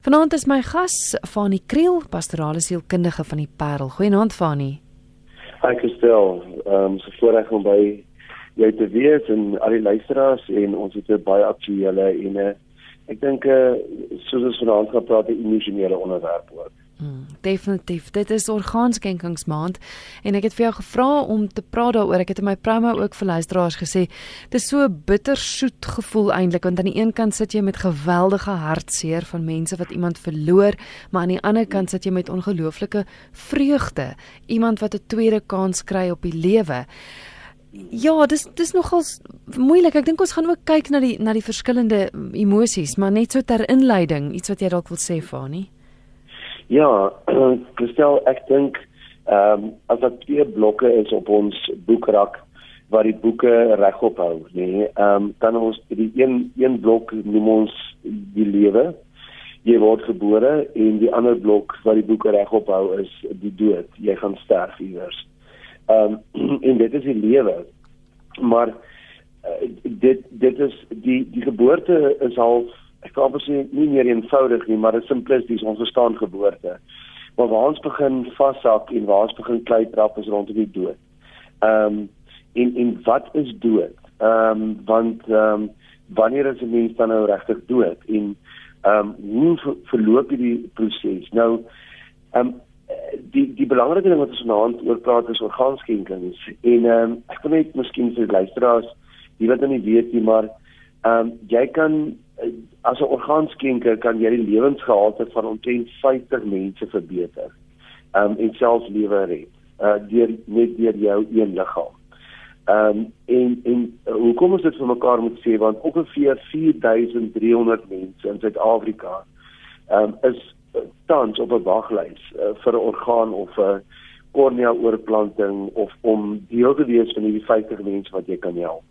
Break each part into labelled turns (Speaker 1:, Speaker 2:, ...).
Speaker 1: Vanaand is my gas Fanie Kriel, pastorale sielkundige van die Parel. Goeienaand Fanie.
Speaker 2: Hi Christel, ehm um, so voorreg om by jou te wees en al die luisteraars en ons het 'n baie aktuelle en 'n ek dink eh uh, soos ons vanaand gaan praat 'n emosionele onderwerp ook.
Speaker 1: Mm, definitief. Dit is orgaanskenkingsmaand en ek het vir jou gevra om te praat daaroor. Ek het in my promo ook vir luisteraars gesê, dit is so bittersoet gevoel eintlik want aan die een kant sit jy met geweldige hartseer van mense wat iemand verloor, maar aan die ander kant sit jy met ongelooflike vreugde, iemand wat 'n tweede kans kry op die lewe. Ja, dis dis nogal moeilik. Ek dink ons gaan ook kyk na die na die verskillende emosies, maar net so ter inleiding, iets wat jy dalk wil sê, Fanie.
Speaker 2: Ja, Christel, ek dink ehm um, as daar twee blokke is op ons boekrak waar die boeke regop hou, nê, nee, ehm um, dan ons die een een blok noem ons die lewe. Jy word gebore en die ander blok wat die boeke regop hou is die dood. Jy gaan sterf iewers. Ehm um, en dit is die lewe. Maar uh, dit dit is die die geboorte is half ek kan sê nie meer eenvoudig nie, maar dit is simplisties ons verstaan geboorte. Maar waar ons begin vashak en waar ons begin klei trap is rondom die dood. Ehm um, en en wat is dood? Ehm um, want ehm um, wanneer is 'n mens dan nou regtig dood en ehm um, hoe ver, verloop hierdie proses? Nou ehm um, die die belangrike ding wat ons vanaand oor praat is orgaanskenkings en ehm um, ek wil net miskien vir luisteraars, jy wat nou nie weet nie, maar ehm um, jy kan as 'n orgaanskenker kan jy die lewensgehalte van omtrent 50 mense verbeter. Ehm um, en selfs lewe red. Uh deur net deur jou een liggaam. Ehm um, en en uh, hoe kom ons dit vir mekaar moet sê want ongeveer 4300 mense in Suid-Afrika ehm um, is uh, tans op 'n waglys uh, vir 'n orgaan of 'n uh, kornea oorplanting of om deel te wees van hierdie 50 mense wat jy kan help.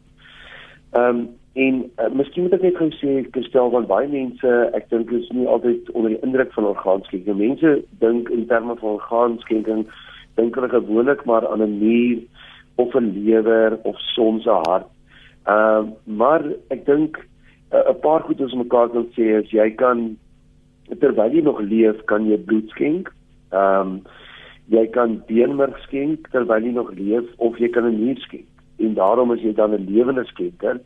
Speaker 2: Ehm um, En uh, miskien moet ek net gou sê gestel want baie mense, ek dink is nie altyd onder die indruk van orgaanskenking. Mense dink in terme van orgaanskenking dink hulle gewoonlik maar aan 'n nier of 'n lewer of soms 'n hart. Ehm uh, maar ek dink eh, 'n uh, paar goed wat ons mekaar kan sê is jy kan terwyl jy nog leef, kan jy bloed skenk. Ehm um, jy kan beenmerg skenk terwyl jy nog leef of jy kan 'n nier skenk. En daarom is jy dan 'n lewende skenker.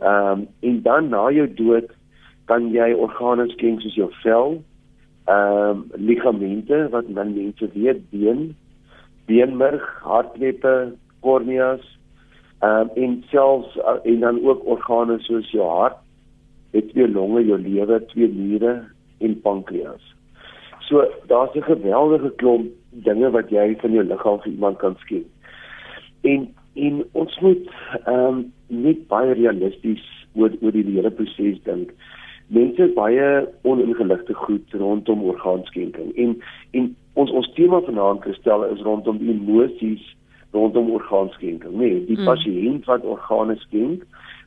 Speaker 2: Um, en dan na jou dood kan jy organe skenk soos jou vel, ehm um, ligamente wat dan mense weet been, beenmerg, hartkleppe, korneas, ehm um, en selfs uh, en dan ook organe soos jou hart, het twee longe, jou lewer, twee niere en pankreas. So daar's 'n geweldige klomp dinge wat jy van jou liggaam vir iemand kan skenk. En en ons moet ehm um, net baie realisties oor oor die hele proses dink. Mense baie oningeligte goed rondom orgaanskenking en en ons ons tema vanaand gestel is rondom die emosies rondom orgaanskenking. Nee, die mm. pasiënt wat organe skenk,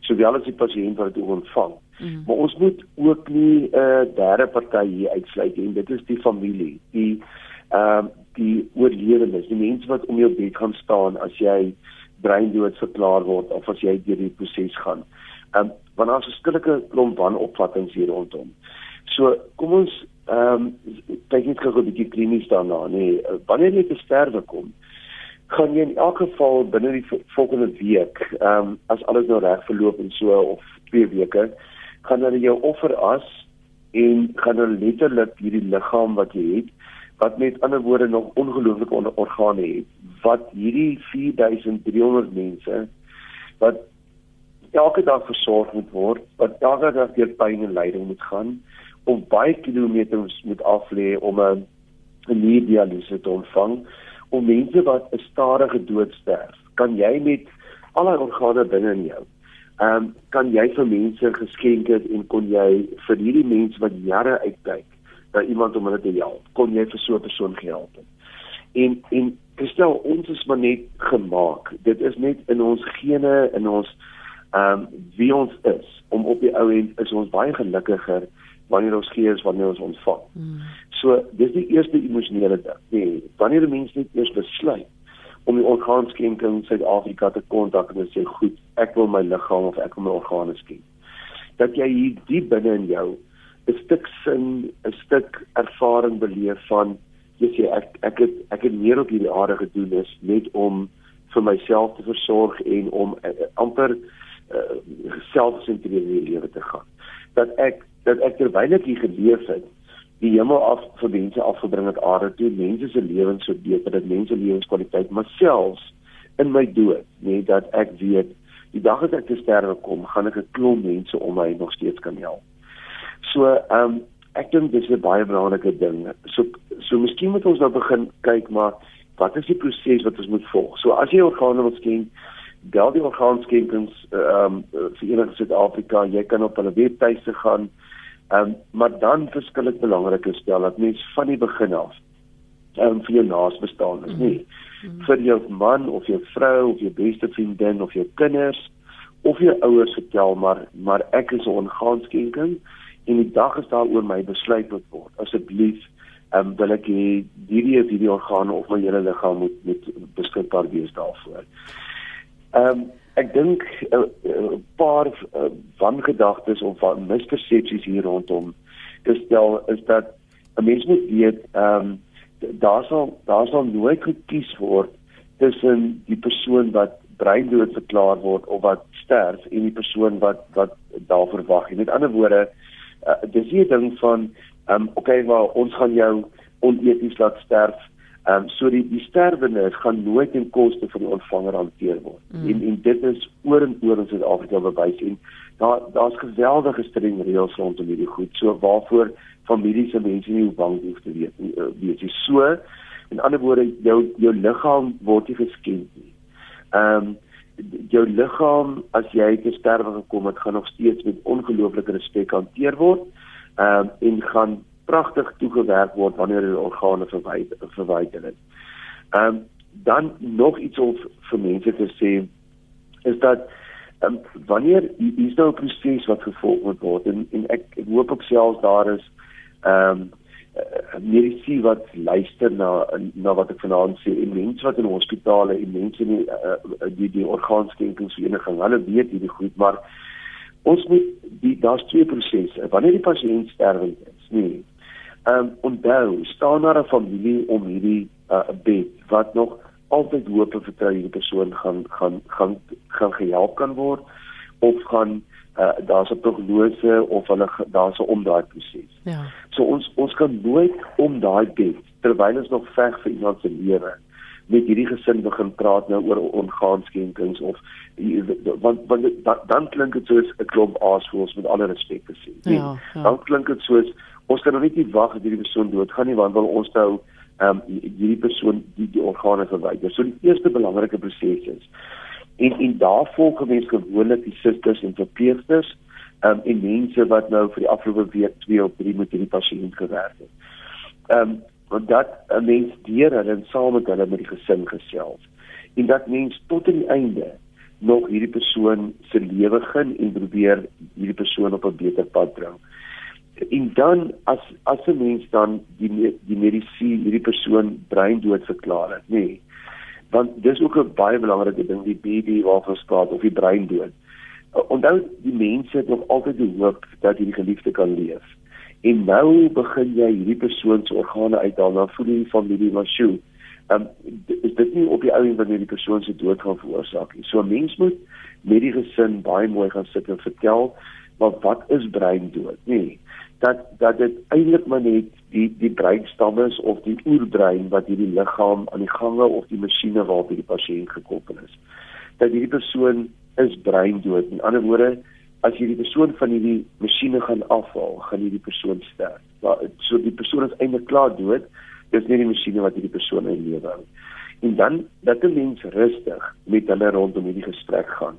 Speaker 2: sowel as die pasiënt wat dit ontvang. Mm. Maar ons moet ook nie 'n uh, derde party hier uitsluit en dit is die familie, die ehm uh, die oorlewendes, die mense wat om jou bed gaan staan as jy breindood verklaar word of as jy deur die proses gaan. Ehm um, want daar's 'n skillike klomp wanopvattinge hier rondom. So kom ons ehm um, kyk net gou 'n bietjie klinies daarna, nê. Nee, wanneer jy te sterwe kom, gaan jy in elk geval binne die volgende week, ehm um, as alles nou reg verloop en so of 2 weke, gaan hulle jou offer as en gaan hulle letterlik hierdie liggaam wat jy het wat met ander woorde nog ongelooflike organe het wat hierdie 4300 mense wat elke dag versorg moet word wat elke dag deur pyn en lyding moet gaan of baie kilometers moet af lê om 'n dialyse te ontvang om mense wat 'n stadige dood sterf. Kan jy met al die organe binne in jou ehm um, kan jy vir mense geskenk het en kon jy vir hierdie mense wat jare uitkyk by iemand om hulle te help. Kon jy vir so 'n persoon gehelp het? En en gestel ons is maar net gemaak. Dit is net in ons gene in ons ehm um, wie ons is. Om op die ou end is ons baie gelukkiger wanneer ons gee as wanneer ons ontvang. Hmm. So dis die eerste emosionele ding. Nee, wanneer 'n mens net eers besluit om die orgaanskenking in Suid-Afrika te kontak en sê goed, ek wil my liggaam of ek wil my organe skenk. Dat jy hier diep binne in jou 'n stuk sin, 'n stuk ervaring beleef van jy sê ek ek het ek het meer op hierdie aarde gedoen is net om vir myself te versorg en om uh, amper uh, selfsentreerde lewe te gaan. Dat ek dat ek terwyl ek hier geleef het, die hemel af vir mense afgebring het aarde toe, mense se lewens so beter, dat mense lewenskwaliteit, maar selfs in my dood, nee, dat ek weet die dag as ek te sterwe kom, gaan ek 'n klomp mense om my nog steeds kan help. So, ehm um, ek dink dis 'n baie belangrike ding. So so miskien moet ons nou begin kyk maar wat is die proses wat ons moet volg? So as jy organe wil skenk, bel die orgaanskenkings ehm um, vir enige Suid-Afrika, jy kan op hulle webtuise gaan. Ehm um, maar dan verskil dit belangrik is stel dat mens van die begin af ehm um, vir jou naasbestaanes, nie mm. vir jou man of jou vrou of jou beste vriendin of jou kinders of jou ouers vertel maar maar ek is 'n orgaanskenking en die dag is daar oor my besluit moet word. Asseblief ehm um, wil ek hê hierdie video organe of my hele liggaam moet moet beskikbaar wees daarvoor. Ehm um, ek dink 'n uh, uh, paar uh, wangedagtes of van mispersepsies hier rondom gestel is dat 'n mens moet weet ehm um, daar sal daar sal nooit gekies word tussen die persoon wat breindood verklaar word of wat sterf en die persoon wat wat daar verwag. Met ander woorde, uh, dis hier ding van ehm um, okay, maar ons gaan jou oneties laat sterf. Ehm um, so die die sterwenis gaan nooit ten koste van die ontvanger hanteer word. Mm. En en dit is oor en oor in Suid-Afrika bewys en daar daar's geweldige streng reëls rondom hierdie goed. So waarvoor families en mense nie bang hoef te weet nie. Uh, weet jy so in ander woorde jou jou liggaam word nie geskenk nie. Ehm um, jou liggaam as jy te sterwe gekom het, gaan nog steeds met ongelooflike respek hanteer word. Ehm um, en gaan pragtig toegewerk word wanneer die organe verwyder verwyder is. Ehm um, dan nog iets om vir mense te sê is dat um, wanneer hier is nou 'n proses wat gevolg word en, en ek, ek hoop ook selfs daar is ehm um, mediese wat luister na na wat ek vanaand sê en mense wat in hospitale en mense in die uh, die, die orgaanskenkingsvereniging hulle weet hierdie goed maar ons moet die daar's twee prosesse. Wanneer die pasiënt sterwend is nee um, onthou staan daar 'n familie om hierdie uh, bed wat nog altyd hoop en vertrou hierdie persoon gaan gaan gaan gaan gehelp kan word of gaan uh, daar's 'n prognose of hulle daar's 'n omdaai proses. Ja. So ons ons kan nooit om daai bed terwyl ons nog veg vir iemand se lewe met hierdie gesin begin praat nou oor ongaanskenkings of want want dan, dan klink dit soos 'n klomp aasvoels met alle respek gesê. Nee, ja, ja. Dan klink dit soos ons kan nog nie wag dat hierdie persoon doodgaan nie want wil ons nou ehm um, hierdie persoon die die organe verwyder. So die eerste belangrike proses is en en daar volg gewees gewoonlik die susters en verpleegsters um, en mense wat nou vir die afgelope week 2 of 3 met hierdie pasiënt gewerk het. Ehm um, want dat 'n mens deur hulle en saam met hulle met die gesin gesels en dat mens tot aan die einde nog hierdie persoon se lewe gen en probeer hierdie persoon op 'n beter pad bring. En dan as as 'n mens dan die die medisy hierdie persoon breindood verklaar het, nê. Nee, want dis ook 'n baie belangrike ding die BD waarvan spraak of die breindood. Onthou die mense het nog altyd die hoop dat hierdie geliefde kan leef. En nou begin jy hierdie persoon se organe uithaal na voel die familie maar sjoe. Ehm um, dit nie op die ou en wanneer die persoon se dood gaan veroorsaak nie. So 'n mens moet met die gesin baie mooi gaan sit en vertel maar wat is breindood? Nee, dat dat dit eintlik maar net die die breinstam is of die oerbrein wat hierdie liggaam aan die gange of die masjiene waarop die pasiënt gekoppel is. Dat hierdie persoon is breindood. In ander woorde, as jy die persoon van hierdie masjiene gaan afhaal, gaan hierdie persoon sterf. Maar so die persoon is eintlik klaar dood. Dis nie die masjiene wat hierdie persoon in lewe hou. En dan dat 'n mens rustig met hulle rondom hierdie gesprek gaan.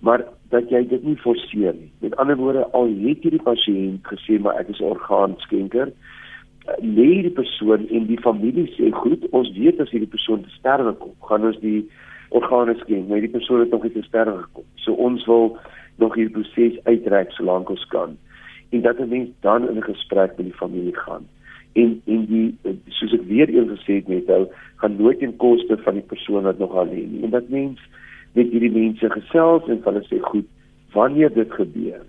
Speaker 2: Maar dat jy dit nie forceer nie. Met ander woorde, al het hierdie pasiënt gesê maar ek is orgaanskenker, lê die persoon en die familie sê goed, ons weet as hierdie persoon te sterwe kom, gaan ons die organe skenk, maar die persoon het nog nie te sterwe gekom. So ons wil nog hierdie proses uitreik solank ons kan. En dat 'n mens dan in 'n gesprek met die familie gaan. En en die soos ek weer eens gesê het met hom, gaan nooit ten koste van die persoon wat nog alleen nie. En dat mens met hierdie mense gesels en hulle sê goed, wanneer dit gebeur,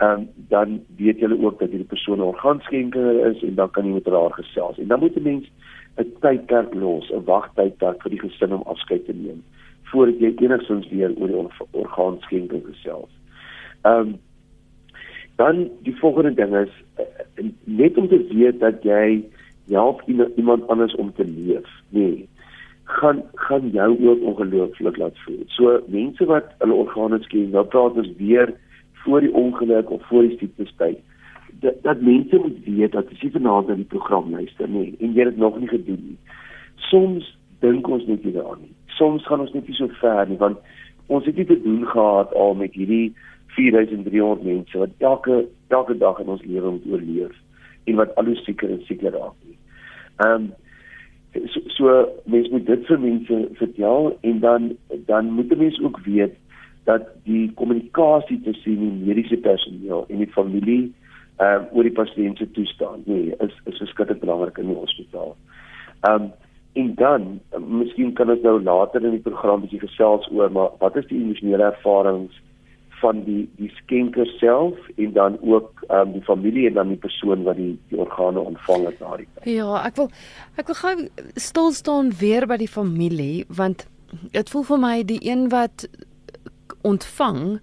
Speaker 2: um, dan weet jy ook dat hierdie persoon 'n orgaanskenker is en dan kan jy met haar gesels. En dan moet 'n mens 'n tydperk los, 'n wagtydperk vir die gesin om afskeid te neem voordat jy enigstens weer oor die orgaanskenking gesels. Ehm um, dan die volgende ding is uh, net om te weet dat jy help iemand anders om te leef. Nee gaan gaan jou ook ongelooflik laat voel. So mense wat hulle organe skenk, nou praat ons weer voor die ongeluk of voor die siekte tyd. Dat, dat mense moet weet dat as jy vanaand na die program luister, nee, en jy het nog nie gedoen nie. Soms dink ons net nie daaraan nie. Soms gaan ons net nie so ver nie want ons het nie te doen gehad al met hierdie 4300 mense wat elke elke dag in ons lewe moet oorleef en wat al hoe sieker en sieker raak nie. Ehm um, so, so mense moet dit vir mense vertel en dan dan moet mense ook weet dat die kommunikasie tussen die mediese personeel en die familie ehm um, oor die pasiënt se toestand nee is is verskriklik belangrik in die hospitaal. Ehm um, en dan miskien kan ons nou later in die program bietjie gesels oor maar wat is die emosionele ervarings van die die skenker self en dan ook ehm um, die familie en dan die persoon wat die die organe ontvang het na die tyd.
Speaker 1: Ja, ek wil ek wil gou stil staan weer by die familie want dit voel vir my die een wat ontvang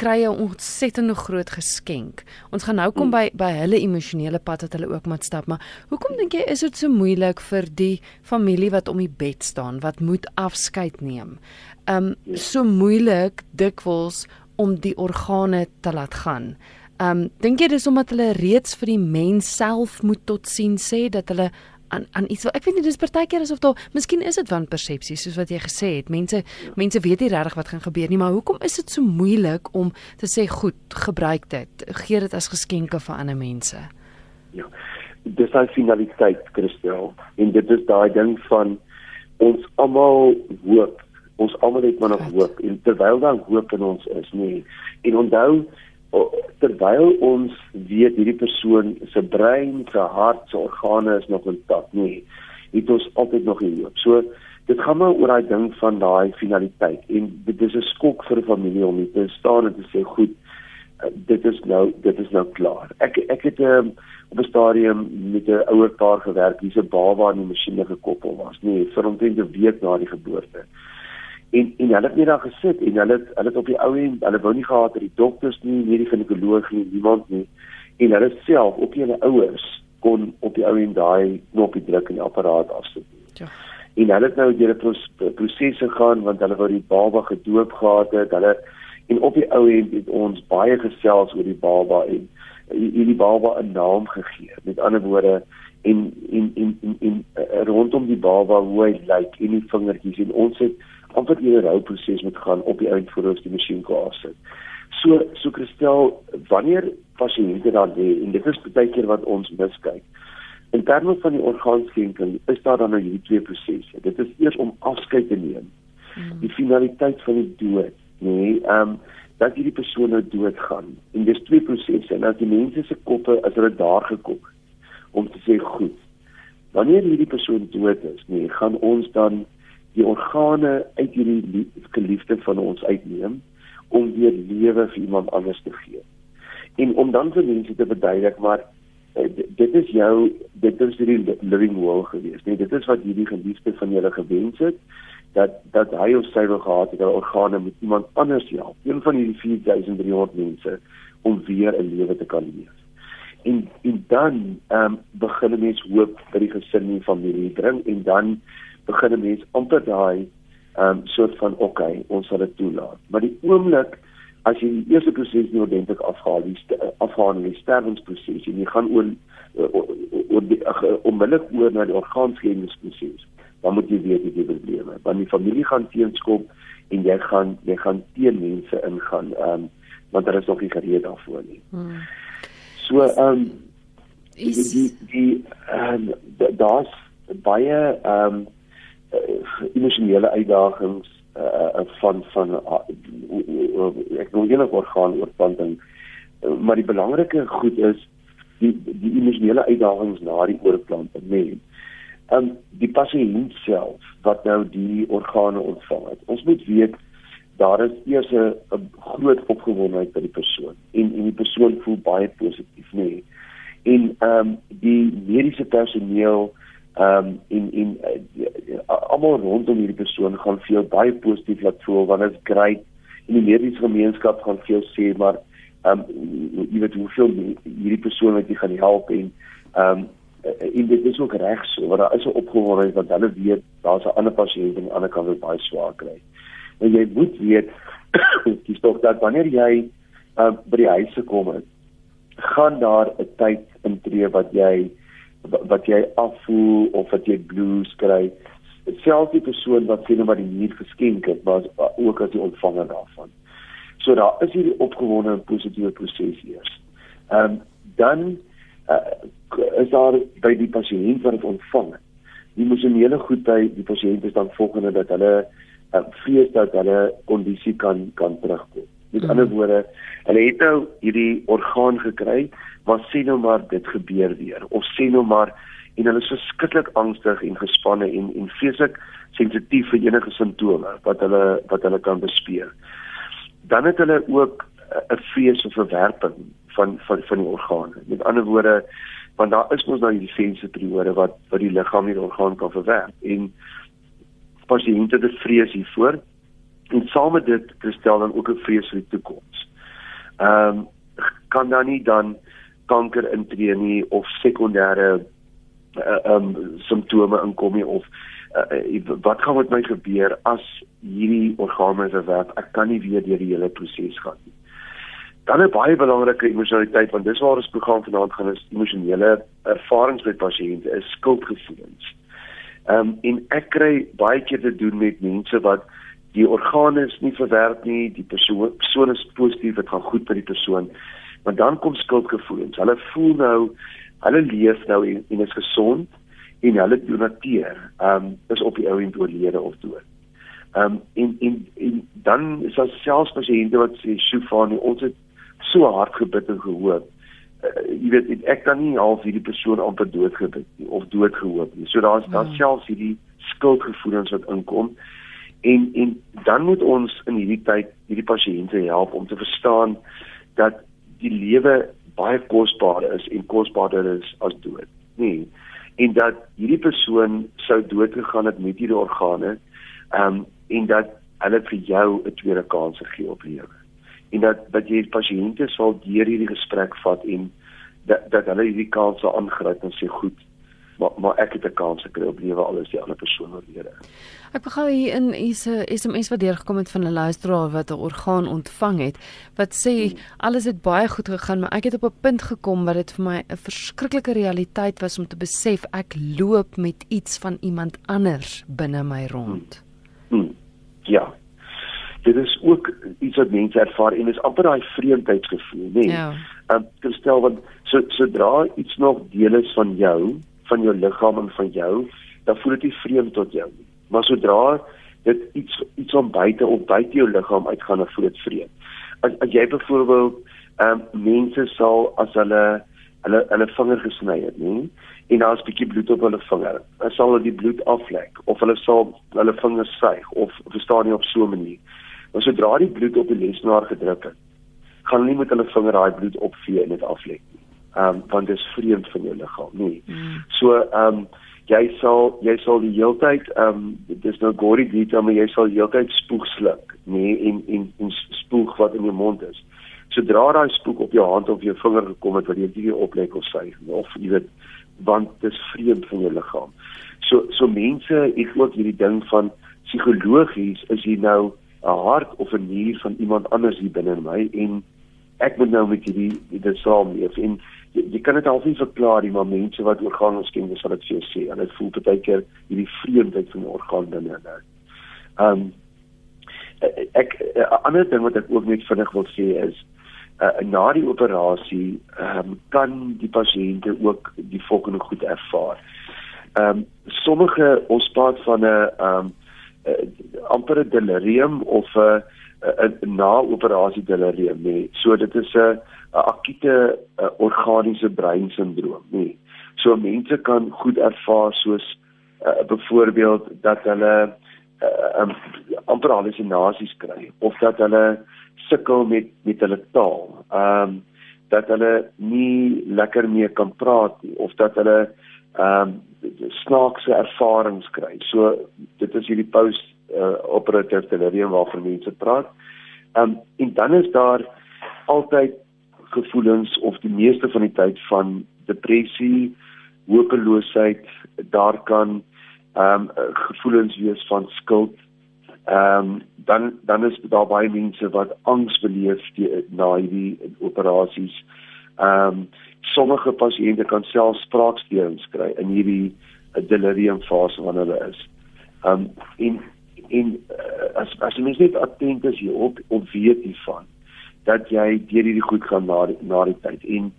Speaker 1: kry 'n ontsettende groot geskenk. Ons gaan nou kom hmm. by by hulle emosionele pad wat hulle ook moet stap, maar hoekom dink jy is dit so moeilik vir die familie wat om die bed staan, wat moet afskeid neem? Um so moeilik dikwels om die organe te laat gaan. Um dink jy dis omdat hulle reeds vir die mens self moet tot sien sê dat hulle aan aan iets ek weet nie dis partykeer asof daar miskien is dit van persepsie soos wat jy gesê het. Mense ja. mense weet nie regtig wat gaan gebeur nie maar hoekom is dit so moeilik om te sê goed gebruik dit. Gee dit as geskenke vir ander mense?
Speaker 2: Ja. Dis daai finaliteit Christel. En dit is daai ding van ons almal hoop ons almal het maar nog hoop. En terwyl daar hoop in ons is nê en onthou terwyl ons weet hierdie persoon se brein, se hart, se organe is nog intact nê het ons altyd nog hoop. So dit gaan maar oor daai ding van daai finaliteit. En dit is 'n skok vir 'n familie om te staan en te sê goed eh, dit is nou dit is nou klaar. Ek ek het um, op 'n stadium met 'n ouer paar gewerk wie se baba aan die masjiene gekoppel was nee vir omtrent 'n week na die geboorte en en hulle het net daar gesit en hulle het, hulle het op die ou en hulle wou nie gehad dat die dokters nie, nie die ginekoloog nie, niemand nie en hulle self op hulle ouers kon op die ou en daai knoppie druk en die apparaat afsit. Ja. En hulle het nou deur 'n proses gegaan want hulle wou die baba gedoop gehad het. Hulle en op die ou en het ons baie gesels oor die baba en hierdie baba 'n naam gegee. Met ander woorde en en en en, en, en rondom die baba hoe hy lyk en die vingertjies en ons het amper eerder hou proses moet gaan op die eind voor ons die masjien klaar sit. So so Christel, wanneer pasiënte dan lê en dit is baie keer wat ons miskyk. In terme van die orgaanskenking is daar dan nou hierdie twee prosesse. Dit is eers om afskeid te neem. Hmm. Die finaliteit van die dood, nê, nee, ehm um, dat hierdie persoon nou dood gaan. En dis twee prosesse en as die mense se koppe as hulle daar gekop om te sê goed. Wanneer hierdie persoon dood is, nê, nee, gaan ons dan die organe uit hierdie geliefde van ons uitneem om weer lewe vir iemand anders te gee. En om dan vir mense te verduidelik maar eh, dit is jou dit is die living will gewees. Nee, dit is wat hierdie geliefde van julle gewens het dat dat hy of sy wil gehad het dat organe met iemand anders help. Een van hierdie 4300 mense om weer 'n lewe te kan leef. En en dan ehm um, begin mense hoop vir die gesin en familie bring en dan begin 'n mens amper daai ehm um, soort van oké, okay, ons sal dit toelaat. Maar die oomblik as jy die eerste proses nie ordentlik afhaal, die afhaal die sterwingsproses en jy gaan oor oor die onmiddellik oor na die orgaanskenningsproses, dan moet jy weet jy het probleme. Want die familie gaan teenskop en jy gaan jy gaan teen mense ingaan ehm um, want daar is nog nie gereed daarvoor nie. Hmm. So ehm um, is die die ehm um, daar's baie ehm um, emosionele uitdagings uh, van van uh, ek wil enig orgaan oorplanting uh, maar die belangrike goed is die die emosionele uitdagings na die oorplanting nê nee. um, die pasiënt self wat nou die organe ontvang het ons moet weet daar is eers 'n groot opgewondenheid by die persoon en en die persoon voel baie positief, nê. Nee. En ehm um, die mediese personeel ehm um, in in uh, almal rondom hierdie persoon gaan veel baie positief laat voel want dit is great en die mediese gemeenskap gaan veel sê maar ehm um, jy weet hoeveel hierdie persoon wat jy gaan help en ehm um, en dit is ook reg so want daar is 'n opgewondenheid want hulle weet daar's 'n ander pasiënt aan die ander kant wat baie swaar kry. En jy moet weet dis tog dat wanneer jy uh, by die huis gekom het, gaan daar 'n tyd intree wat jy wat jy afvoel of wat jy blues kry selfs die persoon wat sien wat die nuut geskenk het was ook as die ontvanger daarvan. So daar is hierdie opgewonde en positiewe proses eers. Ehm um, dan uh, is daar by die pasiënt wat dit ontvang die emosionele goedheid die pasiënt is dan volgende dat hulle uh, vrees dat hulle kondisie kan kan terugkom. Met mm. ander woorde hulle het nou hierdie orgaan gekry maar sê nou maar dit gebeur weer of sê nou maar en hulle is verskriklik angstig en gespanne en en feeslik sensitief vir enige simptome wat hulle wat hulle kan bespeur. Dan het hulle ook 'n vrees of verwerping van van van die organe. Met ander woorde, want daar is mos nou hierdie sensitriore wat wat die liggaam hierdie orgaan kan verwerp en pasiënte het vrees hiervoor en saam met dit stel dan ook 'n vrees vir die toekoms. Ehm um, kan dan nie dan kanker intree nie of sekondêre uh, um simptome inkom nie of uh, wat gaan met my gebeur as hierdie organe verwerp? Ek kan nie weer deur die hele proses gaan nie. Dan 'n baie belangrike emosionaliteit want dis waar ons program vanaand gaan is emosionele ervarings met pasiënte is skuldgevoelens. Um en ek kry baie keer te doen met mense wat die organe is nie verwerp nie die persoon persoon is positief dit gaan goed met die persoon Maar dan kom skuldgevoelens. Hulle voel nou hulle leef nou en, en is gesond en hulle donateer. Ehm um, is op die ou end oorlede of dood. Ehm um, en, en en dan is daar selfs pasiënte wat sê Shufani ons het so hard gebid en gehoop. Uh, jy weet ek kan nie half hierdie persoon amper dood gebid nie of dood gehoop nie. So daar's ja. daar selfs hierdie skuldgevoelens wat inkom. En en dan moet ons in hierdie tyd hierdie pasiënte help om te verstaan dat die lewe baie kosbaar is en kosbaarder is as dood. Nee. En dat hierdie persoon sou dood gegaan het met hierdie organe, ehm um, en dat hulle vir jou 'n tweede kans gegee op lewe. En dat dat jy pasiënte sal deur hierdie gesprek vat en dat dat hulle hierdie kans sal aangryp en sê goed, maar maar ek het 'n kans gekry op lewe alles die ander persoon oorlede.
Speaker 1: Ek begin hier in is 'n SMS wat deurgekom het van 'n luisteraar wat 'n orgaan ontvang het wat sê hmm. alles het baie goed gegaan, maar ek het op 'n punt gekom wat dit vir my 'n verskriklike realiteit was om te besef ek loop met iets van iemand anders binne my rond.
Speaker 2: Hmm. Hmm. Ja. Dit is ook iets wat mense ervaar en is amper daai vreemdheidsgevoel, né? Nee. Ja. Ehm um, stel want so sodra iets nog deel is van jou, van jou liggaam en van jou, dan voel dit nie vreemd tot jou nie. Maar sodra dit iets iets om buite of buite jou liggaam uitgaan, dan voel dit vreemd. As as jy byvoorbeeld ehm um, mense sal as hulle hulle hulle vinger gesny het, nie? En daar's 'n bietjie bloed op hulle vinger. Dan sal hulle die bloed aflek of hulle sal hulle vingers suig of verstaan nie op so 'n manier. Maar sodra die bloed op die lesenaar gedruk het, gaan hulle nie met hulle vinger daai bloed opvee en dit aflek nie ehm um, want dit is vreemd van jou liggaam, nee. Mm. So ehm um, jy sal jy sal die heeltyd ehm um, dis nou gory detail maar jy sal heeltyd spoeg sluk, nee, en en en spoeg wat in jou mond is. Sodra daai spoeg op jou hand of jou vinger gekom het wat jy hierdie oplek of sy of jy weet want dit is vreemd van jou liggaam. So so mense het ook hierdie ding van psigologies is hier nou 'n hart of 'n nier van iemand anders hier binne my en ek moet nou met hierdie dit saamleef en jy, jy kan dit al nie verklaar nie maar mense wat orgaan ontskenk sal dit vir jou sê en dit voel baie keer hierdie vreemdheid van die orgaan binne hulle. Ehm ek 'n ander ding wat ek ook net vinnig wil sê is uh, na die operasie um, kan die pasiënte ook die volgende goed ervaar. Ehm um, sommige ons praat van 'n ehm um, uh, amper 'n delirium of 'n uh, 'n na operasie delirium nê. So dit is 'n akute a, organiese breinsindroom nê. So mense kan goed ervaar soos uh, byvoorbeeld dat hulle uh, amper halusinasies kry of dat hulle sukkel met met hulle taal. Ehm um, dat hulle nie lekker meer kan praat nie of dat hulle ehm um, snaakse ervarings kry. So dit is hierdie post uh, operative delirium waarvan mense praat. Ehm um, en dan is daar altyd gevoelens of die meeste van die tyd van depressie, hopeloosheid, daar kan ehm um, gevoelens wees van skuld. Ehm um, dan dan is daar baie mense wat angs beleef die, na hierdie operasies. Ehm um, sommige pasiënte kan self spraaksteurings kry in hierdie eh, delirium fase wanneer hulle is. Ehm um, en en uh, as as jy net attent is hierop of weet hiervan dat jy deur hierdie goed gaan na na die tyd en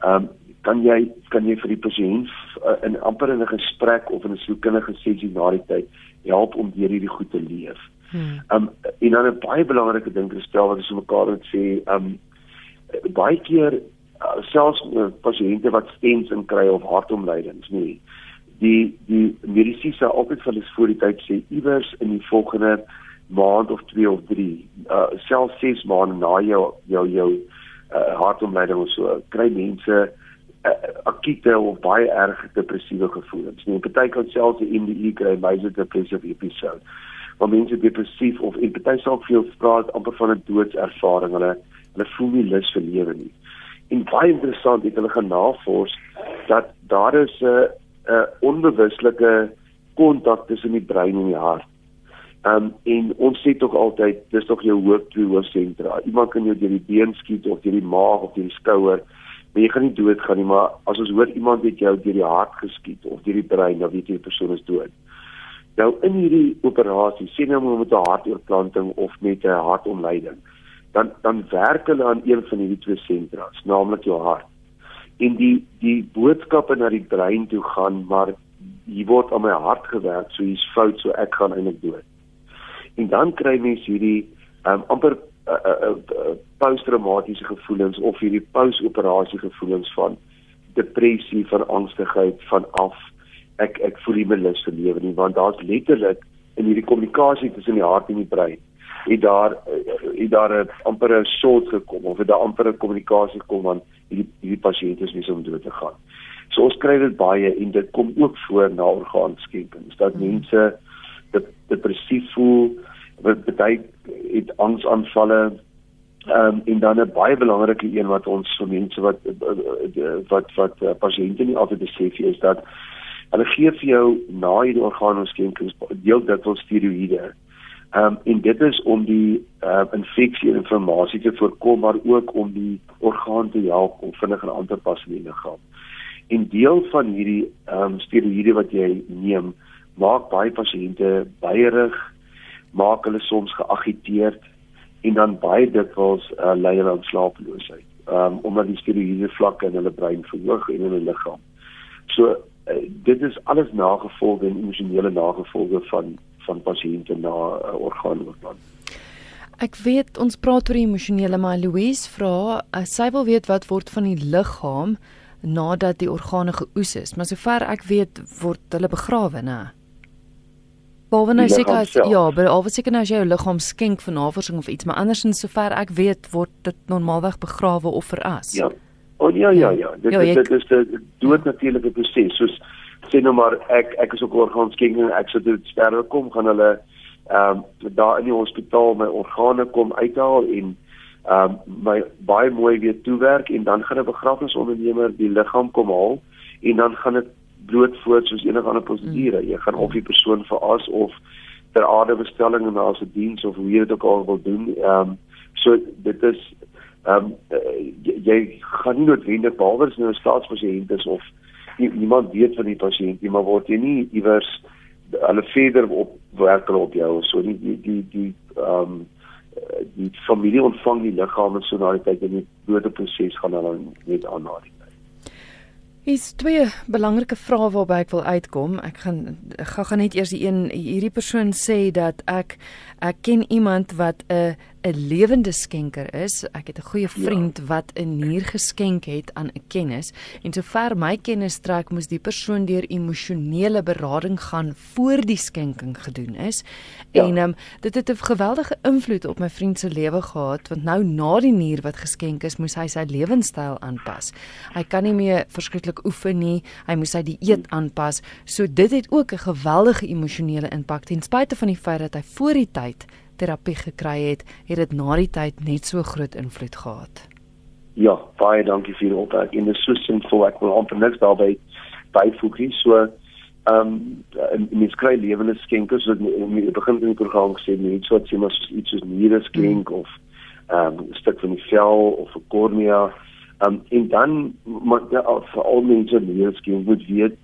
Speaker 2: ehm um, kan jy kan jy vir die pasiënt uh, in amper in 'n gesprek of in 'n sielkundige sessie na die tyd help om deur hierdie goed te leef. Hmm. Um en dan 'n baie belangrike ding te stel wat ons mekaar moet sê, um baie keer uh, selfs uh, pasiënte wat stents in kry of hartomleidings, nee. Die die medisyne sal altyd vir hulle voor die tyd sê iewers in die volgende maand of 2 of 3, uh selfs 6 maande na jou jou jou uh, hartomleiding so, kry mense uh, akute of baie erg depressiewe gevoelens. Nee, party kan selfs 'n MDE kry, major depressive episode. Waar mense depressief of en party sal veel praat amper van 'n doodservaring. Hulle hulle voel nie lus vir lewe nie. En baie interessant, het hulle gaan navors dat daar is 'n 'n onbewuslike kontak tussen die brein en die hart. Um en ons sê tog altyd dis tog jou hoof twee hoofsentra. Iemand kan jou deur die been skiet of deur die maag of deur die skouer Maar jy gaan nie doodgaan nie, maar as ons hoor iemand het jou deur die hart geskiet of deur die brein, dan weet jy die persoon is dood. Nou in hierdie operasie, sien nou met 'n hartoortplanting of met 'n hartomleiding, dan dan werk hulle aan een van hierdie twee sentra, naamlik jou hart. En die die boodskappe na die brein toe gaan, maar hier word aan my hart gewerk, so hier's fout, so ek gaan eintlik dood. En dan kry mens hierdie um, amper uh, uh, uh, posttraumatiese gevoelens of hierdie post-operasie gevoelens van depressie, van angstigheid, van af ek ek voel nie meer lus vir lewe nie want daar's letterlik in hierdie kommunikasie tussen die hart en die brein het daar het daar 'n amper 'n short gekom of het daar amper 'n kommunikasie gekom want hierdie hierdie pasiënt is besig om dood te gaan. So ons kry dit baie en dit kom ook voor na orgaanskenkings dat hmm. mense depressief voel, wat baie het angsaanvalle Ehm um, en dan 'n baie belangrike een wat ons vir mense wat wat wat uh, pasiënte nie altyd besef is dat hulle gee vir jou na hierdie orgaanskenkings deel dit wel steroïde. Ehm um, en dit is om die uh, infeksie en inflammasie te voorkom maar ook om die orgaan te help om vinniger aan te pas in die liggaam. En deel van hierdie ehm um, steroïde wat jy neem maak baie pasiënte baierig, maak hulle soms geagiteerd en dan baie dikwels uh, lei hulle aan slapeloosheid. Ehm um, omdat die steroïde vlakke in hulle brein verhoog en in hulle liggaam. So uh, dit is alles nagevolge en emosionele nagevolge van van pasiënte na uh, orgaanoorplant.
Speaker 1: Ek weet ons praat oor emosionele maar Louise vra uh, sy wil weet wat word van die liggaam nadat die organe geoes is maar sover ek weet word hulle begrawe nê Behalwe nou seker as ja, behalwe seker nou as jy jou liggaam skenk vir navorsing of iets, maar andersins sover ek weet word dit normaalweg begrawe of veras.
Speaker 2: Ja. Oh ja ja ja, dit ja, dit, dit is 'n dood natuurlike proses. Soos sê nou maar ek ek is ook orgaanskenking, ek sou dit sterwe kom gaan hulle ehm um, daar in die hospitaal my organe kom uithaal en ehm um, my baie mooi weer toewerk en dan gaan 'n begrafnisondernemer die liggaam kom haal en dan gaan dit bloot voort soos enige ander prosedure. Jy gaan of die persoon veras of ter aarde bestelling en as 'n diens of hoe jy dit ook al wil doen. Ehm um, so dit is ehm um, jy, jy gaan nie noodwendig behalwe as nou 'n staatspasiënt is of iemand weet van die pasiënt nie, maar word jy nie iewers hulle verder op werk hulle op jou so die die die die ehm um, die familie ontvang die liggaam so na die tyd in die dodeproses gaan hulle net aan na die
Speaker 1: Is twee belangrike vrae waarby ek wil uitkom. Ek gaan ek gaan net eers die een hierdie persoon sê dat ek ek ken iemand wat 'n 'n lewende skenker is. Ek het 'n goeie ja. vriend ja. wat 'n nier geskenk het aan 'n kennis en sover my kennis strek, moes die persoon deur emosionele berading gaan voor die skenking gedoen is. Ja. En um, dit het 'n geweldige invloed op my vriend se lewe gehad want nou na die nier wat geskenk is, moes hy sy lewenstyl aanpas. Hy kan nie meer verskriklik oefen nie. Hy moes sy dieet aanpas. So dit het ook 'n geweldige emosionele impak ten spyte van die feit dat hy voor die tyd terapie gekry het, het dit na die tyd net so groot invloed gehad.
Speaker 2: Ja, baie dankie vir die opmerking. En dit is so sinvol ek wil amper niks daarby byvoeg nie. So ehm um, mens kry lewende skenkers wat in die begin van die program gesê net so iets soos iets soos niere skenk mm. of ehm um, 'n stuk van die vel of 'n kornea. Ehm um, en dan moet jy vir al mense niere skenk moet weet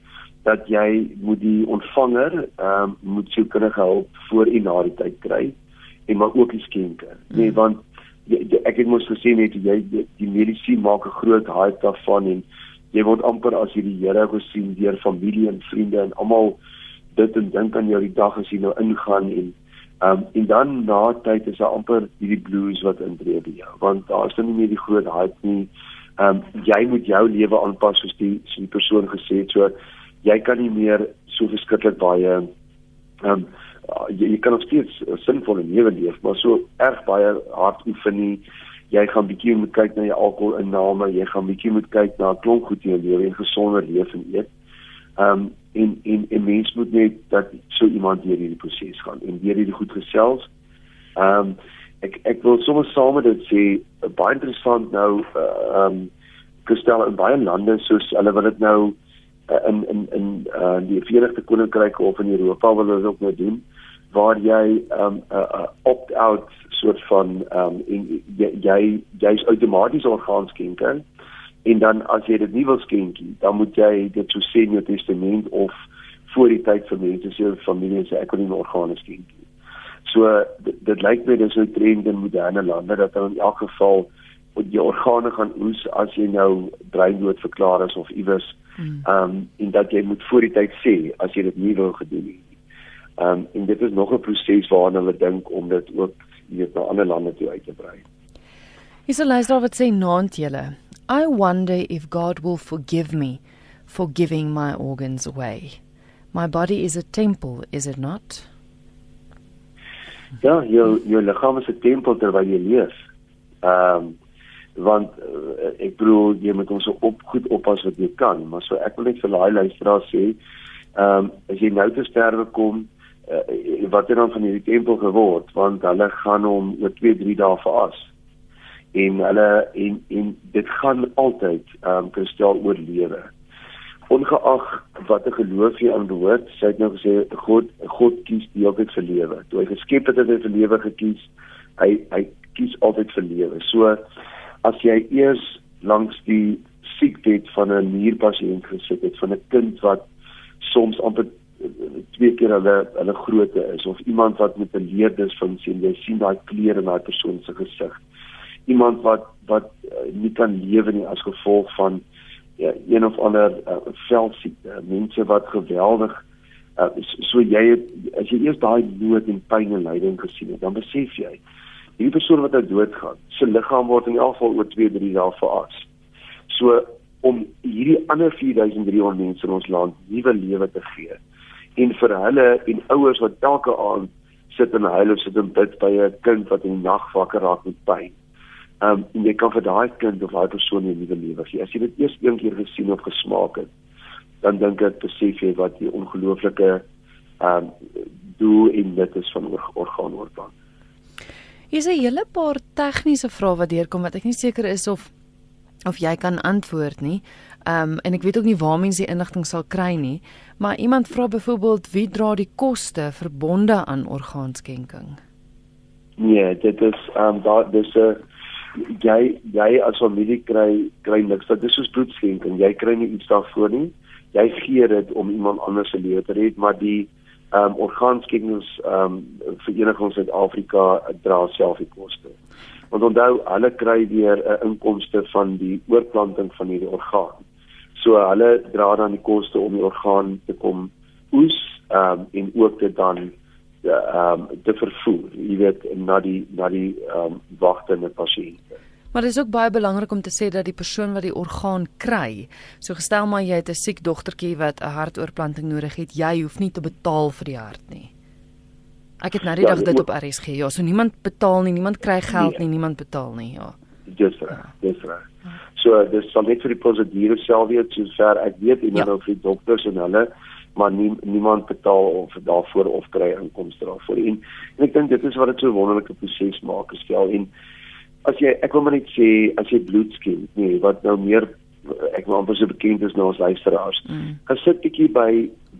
Speaker 2: dat jy moet die ontvanger ehm um, moet kan help voor en na die tyd kry en maar ook die skenke. Mm. Nee, want jy, jy, ek het mos gesê net jy die, die medisy maak 'n groot hype daarvan en jy word amper as jy die Here gesien deur familie en vriende en almal dit en dink aan jou die dag as jy nou ingaan en um, en dan na tyd is daar amper hierdie blues wat intree by jou want daar is nou nie meer die groot hype nie. Ehm um, jy moet jou lewe aanpas soos die so die persoon gesê het so jy kan nie meer so verskriklik baie ehm um, uh, jy, jy kan nog steeds 'n sinvolle lewe leef, maar so erg baie hard oefen nie. Jy gaan bietjie moet kyk na jou alkoholinname, jy gaan bietjie moet kyk na klomp goed in jou lewe en gesonder leef en eet. Ehm um, en en 'n mens moet net dat so iemand deur hierdie proses gaan en deur hierdie goed gesels. Ehm um, ek ek wil sommer saam met dit sê baie interessant nou ehm uh, um, gestel in baie lande soos hulle wil dit nou uh, in in in uh, die Verenigde Koninkryk of in Europa wil hulle ook nou doen waar jy 'n um, uh, opt-out soort van ehm um, jy jy jy's outomaties orgaanskenker en dan as jy dit nie wil skenk nie, dan moet jy dit so sê in jou testament of voor die tyd vir mense se familie se ek wil nie organe skenk nie. So dit, dit lyk my dis 'n trend in moderne lande dat hulle in elk geval moet jy organe gaan oes as jy nou breindood verklaar is of iewers ehm um, en dat jy moet voor die tyd sê as jy dit nie wil gedoen nie. Ehm um, en dit is nog 'n proses waarna hulle dink om dit ook weet na ander lande toe uit te brei.
Speaker 1: Is 'n luisteraar wat sê naand julle. I wonder if God will forgive me for giving my organs away. My body is a temple, is it not?
Speaker 2: Ja, jou jou liggaam is 'n tempel terwyl jy leef. Ehm um, want uh, ek bedoel jy moet ons op goed oppas wat jy kan, maar so ek wil net vir daai luisteraar sê, ehm um, as jy nou te sterwe kom, uh, wat het dan van hierdie tempel geword? Want hulle gaan hom oor 2 3 dae veras. En hulle en en dit gaan altyd ehm um, kristel oorlewe ongeag wat 'n geloof jy aan behoort sê ek nou gesê God God kies die altyd vir lewe. Toe hy geskep het het hy vir lewe gekies. Hy hy kies altyd vir lewe. So as jy eers langs die siekbed van 'n nierpasiënt gesit het van 'n kind wat soms amper twee keer hulle hulle grootte is of iemand wat met 'n leerders van sien jy sien daai kleure in daai persoon se gesig iemand wat wat uh, nie kan lewe nie as gevolg van ja, een of ander uh, velsiekte mense wat geweldig uh, so jy het, as jy eers daai nood en pyn en lyding gesien het dan besef jy hierdie persoon wat nou doodgaan se liggaam word in elk geval oor 2 3 dae veras so om hierdie ander 4300 mense in ons land nuwe lewe te gee en vir hulle en ouers wat elke aand sit en huil of sit en bid by 'n kind wat in die nag wakker raak met pyn. Ehm um, jy kan vir daai kind of daai persoon 'n nuwe lewe gee. As jy dit eers een keer gesien of gesmaak het, dan dink ek besef jy wat die ongelooflike ehm um, doel en dit is van orgaanoorplant.
Speaker 1: Hier is 'n hele paar tegniese vrae wat deurkom wat ek nie seker is of of jy kan antwoord nie. Ehm um, en ek weet ook nie waar mense die inligting sal kry nie, maar iemand vra byvoorbeeld wie dra die koste verbonde aan orgaanskenking?
Speaker 2: Nee, dit is ehm um, daar dis 'n jy jy as familie kry kry niks. Dit is soos bloedskenking. Jy kry nie iets daarvoor nie. Jy gee dit om iemand anders se lewe te red, maar die ehm um, orgaanskenkings ehm um, Vereniging Suid-Afrika dra self die koste. Want onthou, hulle kry weer 'n inkomste van die oorplanting van hierdie orgaan. So hulle dra dan die koste om die orgaan te kom oes um, en ook dit dan ehm um, te vervoer, jy weet, na die na die ehm um, wagtende pasiënte.
Speaker 1: Maar dit is ook baie belangrik om te sê dat die persoon wat die orgaan kry, so gestel maar jy het 'n siek dogtertjie wat 'n hartoortplanting nodig het, jy hoef nie te betaal vir die hart nie. Ek het nou die ja, dag dit op RSG. Ja, so niemand betaal nie, niemand kry geld nee. nie, niemand betaal nie, ja.
Speaker 2: Dis reg, ja. dis reg. So dis sal net vir die prosedure self weet sover ek weet en ja. nou vir die dokters en hulle maar nie, niemand betaal of daarvoor of kry inkomste daarvoor en, en ek dink dit is wat dit so wonderlike proses maak gestel en as jy ek wil maar net sê as jy bloed skenk nee wat nou meer ek wil amper so bekend is nou as luisteraars mm. gaan sit bietjie by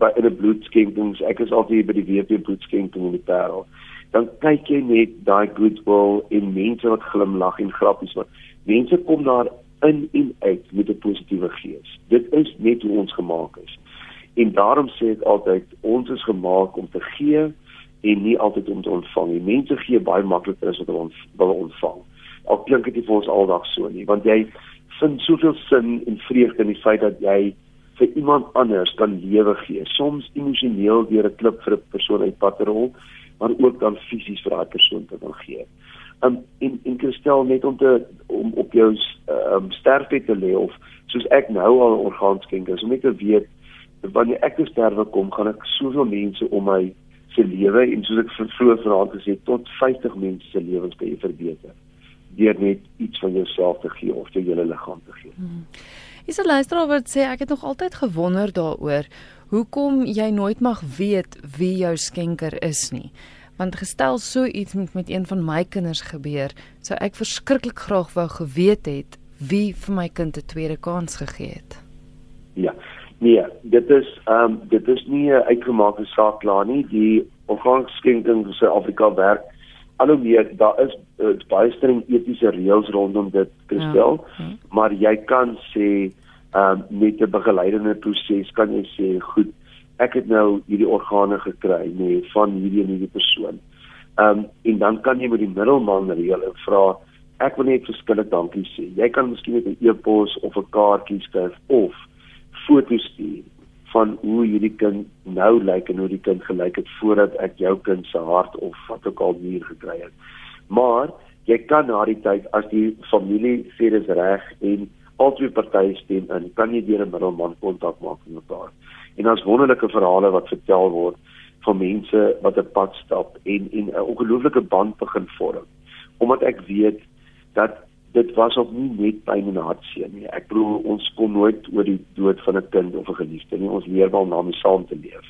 Speaker 2: by in 'n bloedskenkings ek is altyd by die WP bloedskenking in die Parel dan kyk jy net daai goodwill en mense wat glimlag en grappies wat mense kom daar in en uit met 'n positiewe gees. Dit is net hoe ons gemaak is. En daarom sê ek altyd ons is gemaak om te gee en nie altyd om te ontvang nie. Mense gee baie makliker as wat hulle ons ontvang. Al klink dit vir ons aldag so nie want jy vind soveel sin en vreugde in die feit dat jy vir iemand anders kan lewe gee. Soms emosioneel deur 'n klip vir 'n persoon uit patrol maar ook dan fisies vir daai persoon te kan gee. Um en en kristel net om te om op jou um sterfbed te lê of soos ek nou al orgaanskenkers om net te weet wanneer ek te sterwe kom gaan ek soveel mense om my se lewe en soos ek vroeër vanaand gesê tot 50 mense se lewens kan jy verbeter deur net iets van jouself te gee of jou hele liggaam te gee. Hmm.
Speaker 1: Is 'n luisteraar wat sê ek het nog altyd gewonder daaroor hoekom jy nooit mag weet wie jou skenker is nie. Want gestel so iets met met een van my kinders gebeur, sou ek verskriklik graag wou geweet het wie vir my kind 'n tweede kans gegee het.
Speaker 2: Ja. Nee, dit is ehm um, dit is nie 'n uitgemaakte saak klaar nie. Die orgaanskenking in Suid-Afrika werk al hoe meer daar is uh, baie streng etiese reëls rondom dit gestel, ja. ja. maar jy kan sê um, met 'n begeleidende proses kan jy sê goed, ek het nou hierdie organe gekry nê nee, van hierdie en hierdie persoon. Ehm um, en dan kan jy met die middelman reël en vra ek wil net verskillende dankie sê. Jy kan miskien net 'n e-pos of 'n kaartjie skryf of foto's stuur van hoe hierdie kind nou lyk en hoe die kind gelyk het voordat ek jou kind se hart of wat ook al hier gekry het. Maar jy kan na die tyd as die familie sê dis reg en albei partye stem in, kan jy deur 'n middelman kontak maak met mekaar. En daar's wonderlike verhale wat vertel word van mense wat 'n pad stap en en 'n ongelooflike band begin vorm. Omdat ek weet dat dit was ook nie net pyn en hartseer nie. Ek bedoel ons kom nooit oor die dood van 'n kind of 'n geliefde nie. Ons leer wel na mee saam te leef.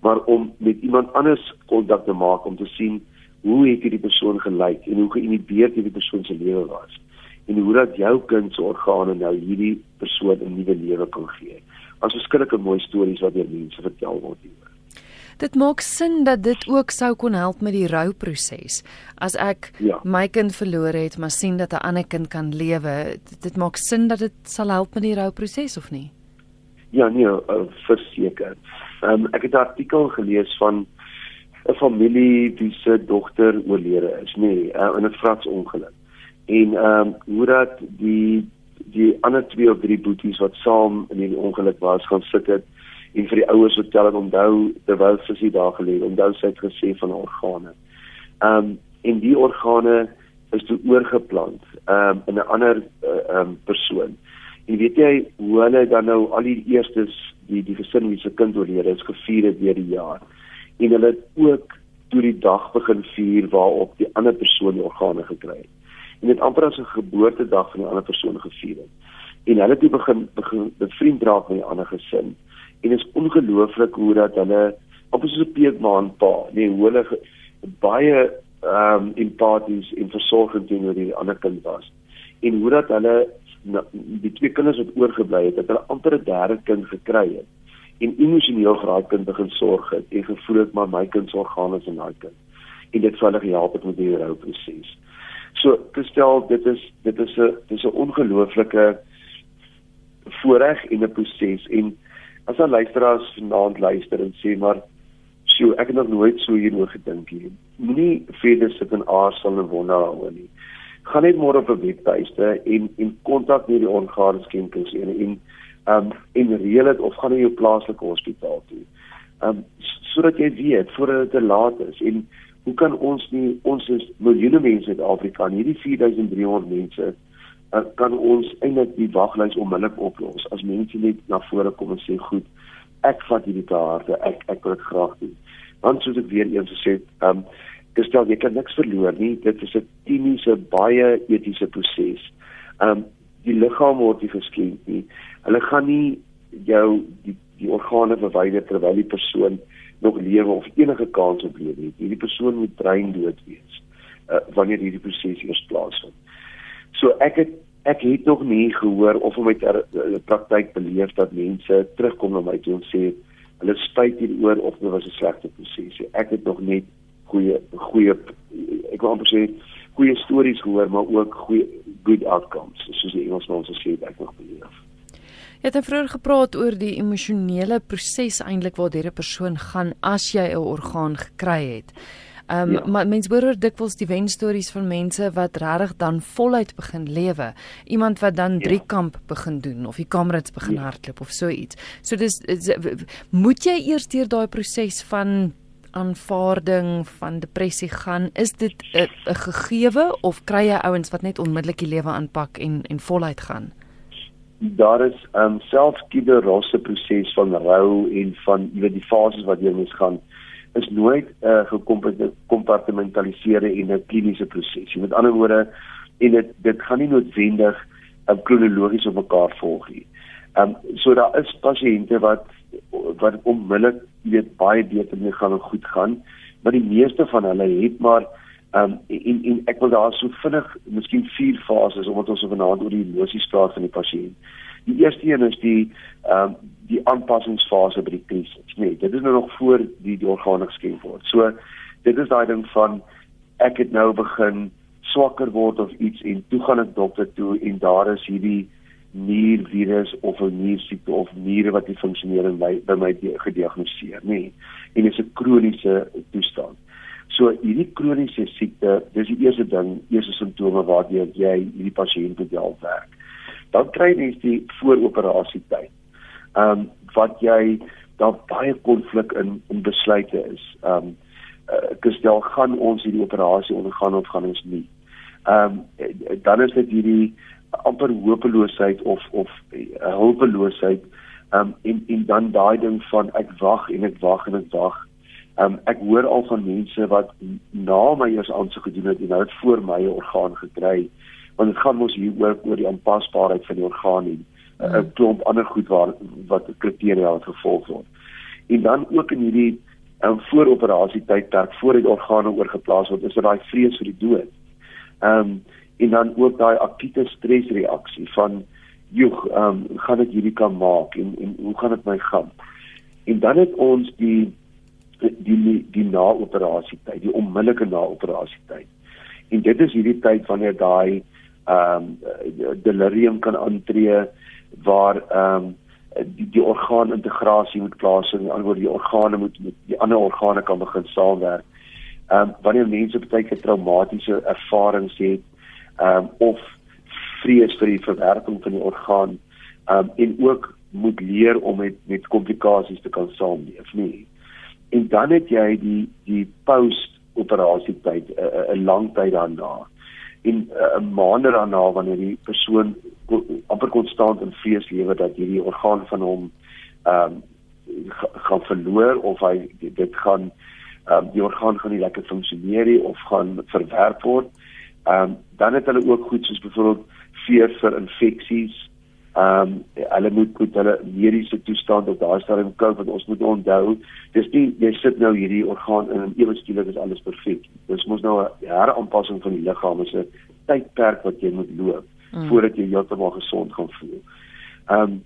Speaker 2: Maar om met iemand anders kontak te maak om te sien hoe het hierdie persoon gelyk en hoe geïnhibeerd hierdie persoon se lewe was en hoe dat jou kind se organe nou hierdie persoon 'n nuwe lewe kan gee. Ons verskillike mooi stories wat deur mense vertel word hieroor.
Speaker 1: Dit maak sin dat dit ook sou kon help met die rouproses. As ek ja. my kind verloor het, maar sien dat 'n ander kind kan lewe, dit maak sin dat dit sal help met die rouproses of nie?
Speaker 2: Ja, nee, uh, verseker. Um, ek het 'n artikel gelees van 'n familie wie se dogter oorlede is, nê, nee, uh, in 'n vratsongeluk. En ehm um, hoe dat die die ander twee of drie boeties wat saam in die ongeluk was, gaan sit het en vir die ouers vertel en onthou terwyl sy daar gelê het, onthou sy het gesê van organe. Ehm um, en die organe is toe oorgeplant ehm um, in 'n ander eh, ehm uh, um, persoon. En weet jy hoe hulle dan nou al die eerstes die die gesin wie se kind oorlede is gevier het deur die jaar. En hulle het ook toe die dag begin vier waarop die ander persoon die organe gekry het. En dit amper as 'n geboortedag van die ander persoon gevier het. En hulle het begin begin bevriend raak met die ander gesin en is ongelooflik hoe dat hulle op so 'n peetmaan pa, nee, hoe hulle baie ehm um, empaties en versorgend teenoor die ander kind was. En hoe dat hulle die twee kinders wat oorgebly het, dat hulle amper 'n derde kind gekry het en emosioneel daai kind begin sorg het en gevoel het maar my kind se organe is in daai kind. En dit sou hulle gehelp het met die rouproses. So, gestel dit is dit is 'n dis 'n ongelooflike voorreg en 'n proses en as al luisteraars vanaand luister en sê maar sjoe ek het nog nooit so hieroor gedink nie. Moenie verder sit en aarsel en wonder daaroor nie. Gaan net môre op 'n webtuiste en en kontak met die orgaanskenkings en en um en reël dit of gaan na jou plaaslike hospitaal toe. Um, sodat jy weet voordat dit te laat is. En hoe kan ons nie ons is miljoene mense in Afrika en hierdie 4300 mense uh, kan ons eintlik die waglys onmiddellik oplos. As mense net na vore kom en sê goed ek vat hierdie kaarte ek ek wil dit graag doen. Want soos ek weer eens gesê het um, gestel jy kan niks verloor nie. Dit is 'n kliniese baie etiese proses. Um, die liggaam word nie geskenk nie. Hulle gaan nie jou die die organe verwyder terwyl die persoon nog lewe of enige kans op lewe het. Hierdie persoon moet brein dood wees uh, wanneer hierdie proses eers plaasvind. So ek het ek het nog nie gehoor of om met 'n praktyk beleef dat mense terugkom na my toe en sê hulle spyt hieroor of dit was 'n slegte proses. Ek het nog net goeie goeie ek wil amper sê goeie stories gehoor, maar ook goeie good outcomes, soos die Engelsman sê ek nog beleef.
Speaker 1: Jy het vroeër gepraat oor die emosionele proses eintlik waardeur 'n persoon gaan as jy 'n orgaan gekry het. Ehm um, ja. maar mense hoor dikwels die wenstories van mense wat regtig dan voluit begin lewe. Iemand wat dan drie ja. kamp begin doen of die kamerads begin ja. hardloop of so iets. So dis is, moet jy eers deur daai proses van aanvaarding van depressie gaan. Is dit 'n gegewe of kry jy ouens wat net onmiddellik die lewe aanpak en en voluit gaan?
Speaker 2: Daar is um selfs die rosse proses van rou en van jy weet die fases wat jy moet gaan is nooit 'n uh, gekompartmentaliseerde en 'n kliniese proses. Met ander woorde en dit dit gaan nie noodwendig um, kronologies op mekaar volg nie. Ehm um, so daar is pasiënte wat wat onmiddellik jy weet baie beter mee gaan en goed gaan, maar die meeste van hulle het maar Ehm um, en en ek wil daar so vinnig, miskien vier fases omdat ons vanaand oor die emosies praat van die pasiënt. Die eerste een is die ehm um, die aanpassingsfase by die krisis. Nee, dit is nou nog voor die die organe geskenk word. So dit is daai ding van ek het nou begin swakker word of iets en toe gaan ek dokter toe en daar is hierdie niervirus of 'n niersiekte of niere wat nie funksioneer en by, by my gediagnoseer nie. En dit is 'n kroniese toestand. So hierdie kroniese siekte, dis die eerste ding, eerste simptome waardeur jy hierdie pasiënt moet help werk. Dan kry jy die vooroperasie tyd. Ehm um, wat jy daar baie konflik in in besluite is. Ehm um, uh, gestel gaan ons hierdie operasie ondergaan of gaan ons nie. Ehm um, dan is dit hierdie amper hopeloosheid of of uh, hulpeloosheid. Ehm um, en en dan daai ding van ek wag en ek wag en ek wag Um, ek hoor al van mense wat na my eers aansoek gedoen het en nou het voor my 'n orgaan gekry want dit gaan mos hier oor oor die aanpasbaarheid van die orgaan en 'n mm. klomp ander goed waar wat kriteria wat gevolg word. En dan ook in hierdie um, vooroperasie tydperk voor die organe oorgeplaas word, is daar daai vrees vir die dood. Ehm um, en dan ook daai akute stresreaksie van joeg, ehm um, gaan ek hierdie kan maak en en hoe gaan dit my gaan? En dan het ons die die die na-operasie tyd, die onmiddellike na-operasie tyd. En dit is hierdie tyd wanneer daai ehm um, delirium kan aantree waar ehm um, die die orgaanintegrasie moet plaasvind, alhoewel die organe moet met die ander organe kan begin saamwerk. Ehm um, wanneer mense baie keer traumatiese ervarings het ehm um, of vrees vir die verwerking van die orgaan ehm um, en ook moet leer om met met komplikasies te kan saamleef, nie en dan het jy die die post operasie tyd 'n lang tyd daarna en 'n maand daarna wanneer die persoon amper konstant in vrees lewe dat hierdie orgaan van hom ehm um, gaan verloor of hy dit gaan ehm um, die orgaan gaan nie lekker funksioneer nie of gaan verwerp word. Ehm um, dan het hulle ook goed soos byvoorbeeld vrees vir infeksies Ehm um, hulle moet met hulle mediese toestand op daai stadium kyk want ons moet onthou dis nie jy sit nou hierdie orgaan in en ewe skielik is alles perfek. Dis mos nou 'n heraanpassing van die liggaam is 'n tydperk wat jy moet loop mm. voordat jy heeltemal gesond gaan voel. Ehm um,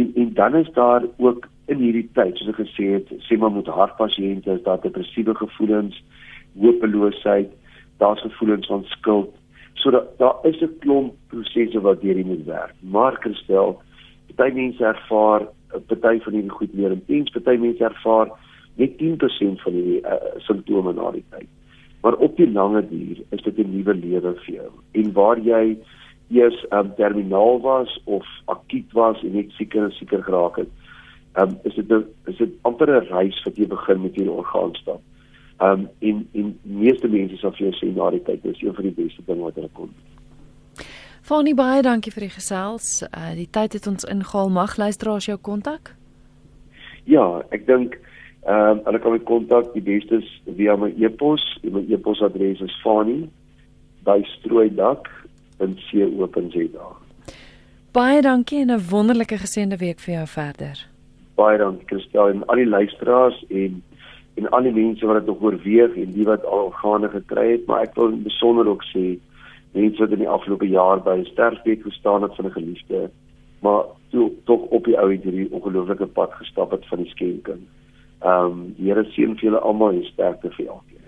Speaker 2: en en dan is daar ook in hierdie tyd soos ek gesê het, sê maar met hartpasiënte is daar depressiewe gevoelens, hopeloosheid, daar's gevoelens van skuld So daar daar is 'n klomp prosesse wat deur moet werk. Maar Christel, baie mense ervaar 'n party van hierdie goed meer intens, baie mense ervaar net 10% van die uh, simptome na die tyd. Maar op die lange duur is dit 'n nuwe lewe vir jou. En waar jy eers um, terminaal was of akuut was en net seker en seker geraak het, um, is dit is dit amper 'n reis wat jy begin met hierdie orgaanstap. Um en en meeste mense sal vir jou sê na die tyd is een van die beste dinge wat hulle kon.
Speaker 1: Fanie baie dankie vir die gesels. Uh die tyd het ons ingehaal. Mag luisteraars jou kontak?
Speaker 2: Ja, ek dink ehm um, hulle kan my kontak die beste is via my e-pos. My e-posadres is fanie@strooidak.co.za.
Speaker 1: Baie dankie en 'n wonderlike geseënde week vir jou verder.
Speaker 2: Baie dankie Christel en al die luisteraars en en al die mense wat dit nog oorweeg en die wat al gaande gekry het, maar ek wil besonder ook sê mense wat in die afgelope jaar by sterfbed gestaan het van 'n geliefde, maar toe tog op die ou hierdie ongelooflike pad gestap het van die skenking. Ehm um, die Here seën vir julle almal en sterkte vir elkeen.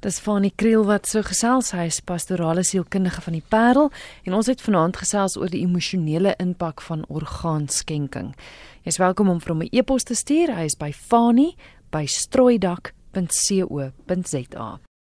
Speaker 1: Dis Fanie Kriel wat so gesels hy is pastorale sielkundige van die Parel en ons het vanaand gesels oor die emosionele impak van orgaanskenking. Jy's welkom om vir hom 'n e-pos te stuur. Hy is by fanie by strooidak.co.za.